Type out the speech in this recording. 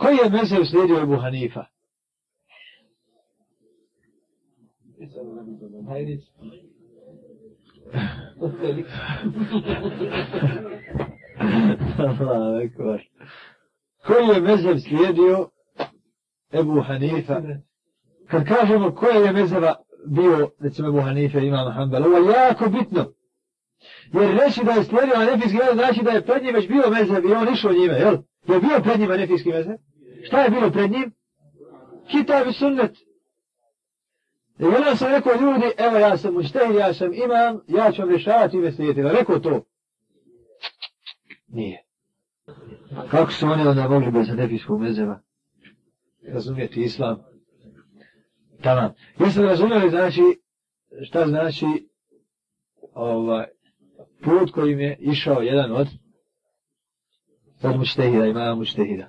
Koji je mezheb slijedio Ebu Hanifa? Koji je mezheb slijedio Ebu Hanifa? Kad kažemo koje je mezheba bio, recimo Ebu Hanifa i Imam Hanbal, ovo je jako bitno. Jer reći da je slijedio Hanefijski mezheb, znači da je pred njim već bio mezheb i on išao njime, jel? Je bio pred njim Hanefijski mezheb? Šta je bilo pred njim? Kitab i sunnet. I jednom sam rekao ljudi, evo ja sam učitelj, ja sam imam, ja ću vam rješavati ime slijedila. Rekao to. Nije. Kako su oni onda mogli bez Hanefijskog mezeva Razumijeti islam? Tamam. Jeste razumjeli, znači, šta znači ovaj, put kojim je išao jedan od od muštehida, imama muštehida.